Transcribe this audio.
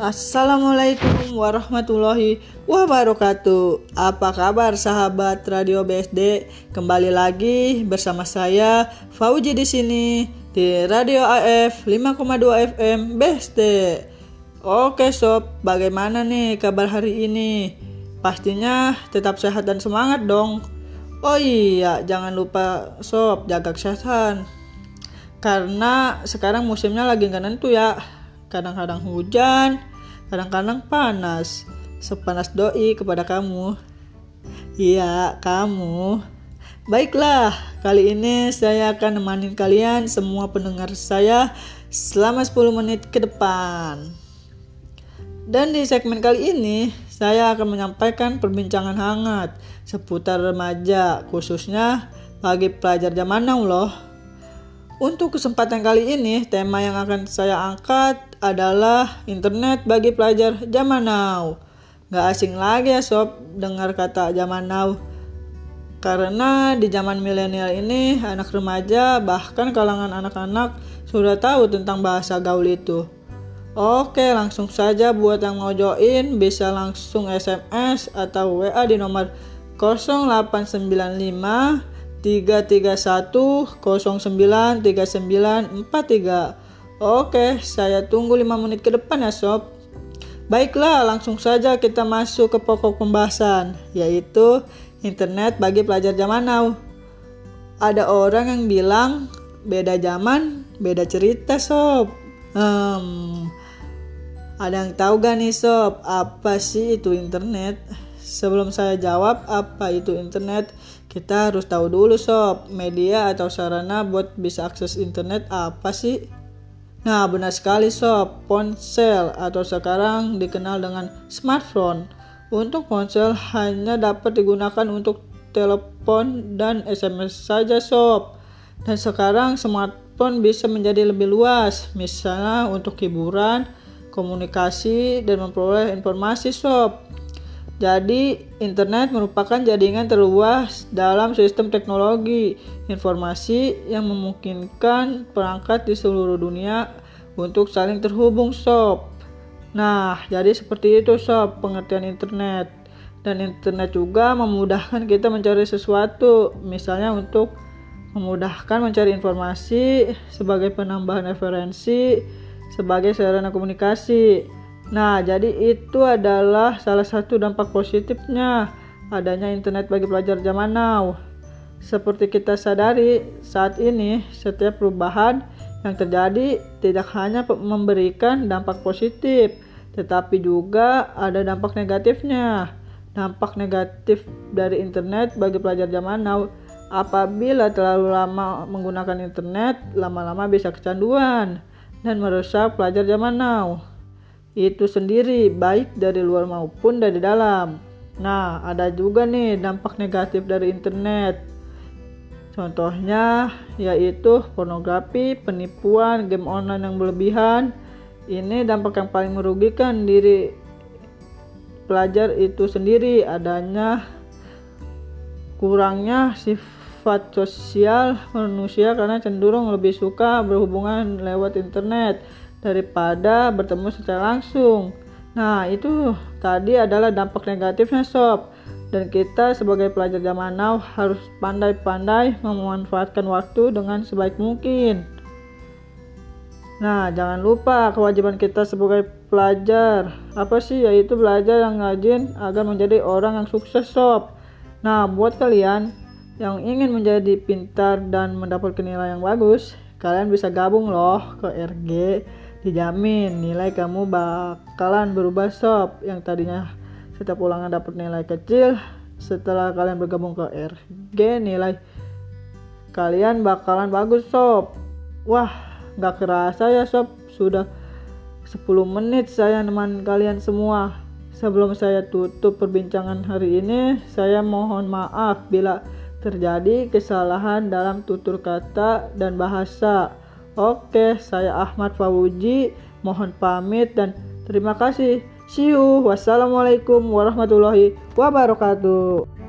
Assalamualaikum warahmatullahi wabarakatuh. Apa kabar sahabat Radio BSD? Kembali lagi bersama saya Fauji di sini di Radio AF 5,2 FM BSD. Oke sob, bagaimana nih kabar hari ini? Pastinya tetap sehat dan semangat dong. Oh iya, jangan lupa sob jaga kesehatan. Karena sekarang musimnya lagi nggak nentu ya. Kadang-kadang hujan, kadang-kadang panas. Sepanas doi kepada kamu. Iya, kamu. Baiklah, kali ini saya akan nemanin kalian semua pendengar saya selama 10 menit ke depan. Dan di segmen kali ini, saya akan menyampaikan perbincangan hangat seputar remaja, khususnya bagi pelajar zaman now loh. Untuk kesempatan kali ini, tema yang akan saya angkat adalah internet bagi pelajar zaman now. Gak asing lagi ya sob dengar kata zaman now. Karena di zaman milenial ini anak remaja bahkan kalangan anak-anak sudah tahu tentang bahasa gaul itu. Oke langsung saja buat yang mau join bisa langsung SMS atau WA di nomor 0895 331 093943. Oke, saya tunggu 5 menit ke depan ya sob. Baiklah, langsung saja kita masuk ke pokok pembahasan, yaitu internet bagi pelajar zaman now. Ada orang yang bilang beda zaman, beda cerita sob. Hmm, ada yang tahu gak nih sob, apa sih itu internet? Sebelum saya jawab apa itu internet, kita harus tahu dulu sob, media atau sarana buat bisa akses internet apa sih? Nah, benar sekali sob, ponsel atau sekarang dikenal dengan smartphone. Untuk ponsel hanya dapat digunakan untuk telepon dan SMS saja sob. Dan sekarang smartphone bisa menjadi lebih luas, misalnya untuk hiburan, komunikasi, dan memperoleh informasi sob. Jadi, internet merupakan jaringan terluas dalam sistem teknologi informasi yang memungkinkan perangkat di seluruh dunia untuk saling terhubung sob. Nah, jadi seperti itu sob pengertian internet. Dan internet juga memudahkan kita mencari sesuatu, misalnya untuk memudahkan mencari informasi sebagai penambahan referensi, sebagai sarana komunikasi Nah, jadi itu adalah salah satu dampak positifnya adanya internet bagi pelajar zaman now. Seperti kita sadari, saat ini setiap perubahan yang terjadi tidak hanya memberikan dampak positif, tetapi juga ada dampak negatifnya. Dampak negatif dari internet bagi pelajar zaman now apabila terlalu lama menggunakan internet, lama-lama bisa kecanduan dan merusak pelajar zaman now itu sendiri baik dari luar maupun dari dalam. Nah, ada juga nih dampak negatif dari internet. Contohnya yaitu pornografi, penipuan, game online yang berlebihan. Ini dampak yang paling merugikan diri pelajar itu sendiri adanya kurangnya sifat sosial manusia karena cenderung lebih suka berhubungan lewat internet daripada bertemu secara langsung. Nah, itu tadi adalah dampak negatifnya sob. Dan kita sebagai pelajar zaman now harus pandai-pandai memanfaatkan waktu dengan sebaik mungkin. Nah, jangan lupa kewajiban kita sebagai pelajar. Apa sih? Yaitu belajar yang rajin agar menjadi orang yang sukses sob. Nah, buat kalian yang ingin menjadi pintar dan mendapatkan nilai yang bagus, kalian bisa gabung loh ke RG dijamin nilai kamu bakalan berubah sob. Yang tadinya setiap ulangan dapat nilai kecil setelah kalian bergabung ke RG nilai kalian bakalan bagus sob. Wah gak kerasa ya sob. Sudah 10 menit saya neman kalian semua. Sebelum saya tutup perbincangan hari ini saya mohon maaf bila terjadi kesalahan dalam tutur kata dan bahasa Oke, saya Ahmad Fawuji. Mohon pamit dan terima kasih. See you. Wassalamualaikum warahmatullahi wabarakatuh.